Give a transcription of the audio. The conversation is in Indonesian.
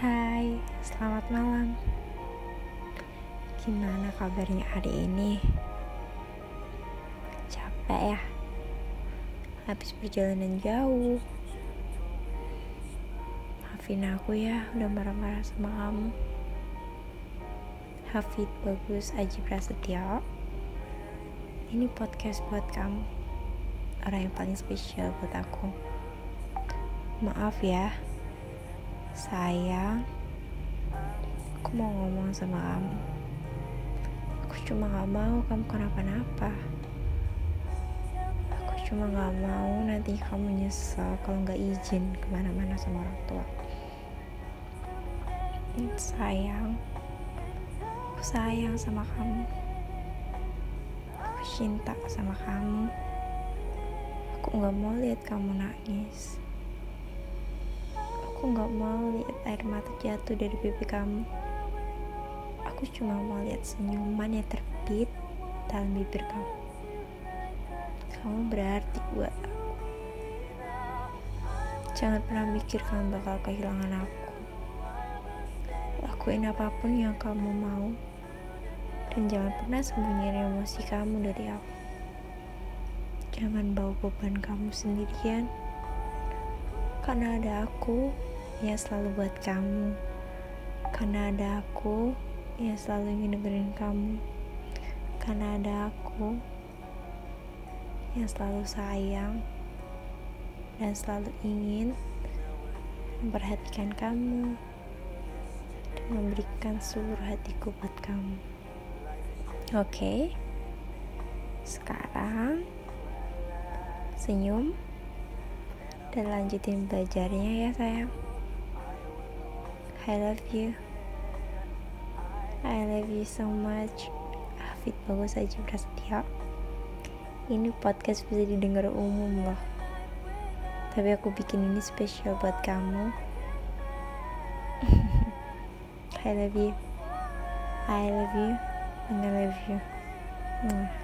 Hai, selamat malam. Gimana kabarnya hari ini? Capek ya? Habis perjalanan jauh. Maafin aku ya, udah marah-marah sama kamu. Hafid Bagus Aji Prasetyo. Ini podcast buat kamu. Orang yang paling spesial buat aku. Maaf ya, sayang. Aku mau ngomong sama kamu. Aku cuma gak mau kamu kenapa-napa. Aku cuma gak mau nanti kamu nyesel kalau gak izin ke mana-mana sama orang tua. Sayang, aku sayang sama kamu. Aku cinta sama kamu. Aku gak mau lihat kamu nangis. Aku gak mau lihat air mata jatuh dari pipi kamu. Aku cuma mau lihat senyuman yang terbit dalam bibir kamu. Kamu berarti buat aku. Jangan pernah mikir kamu bakal kehilangan aku. Lakuin apa pun yang kamu mau. Dan jangan pernah sembunyiin emosi kamu dari aku. Jangan bawa beban kamu sendirian. Karena ada aku yang selalu buat kamu. Karena ada aku yang selalu ingin dengerin kamu. Karena ada aku yang selalu sayang dan selalu ingin memperhatikan kamu dan memberikan seluruh hatiku buat kamu. Oke, sekarang senyum dan lanjutin belajarnya ya sayang. I love you. I love you so much. Hafid bagus aja Prasetyo. Ini podcast bisa didengar umum loh. Tapi aku bikin ini spesial buat kamu. I love you. I love you. And I love you. Mwah.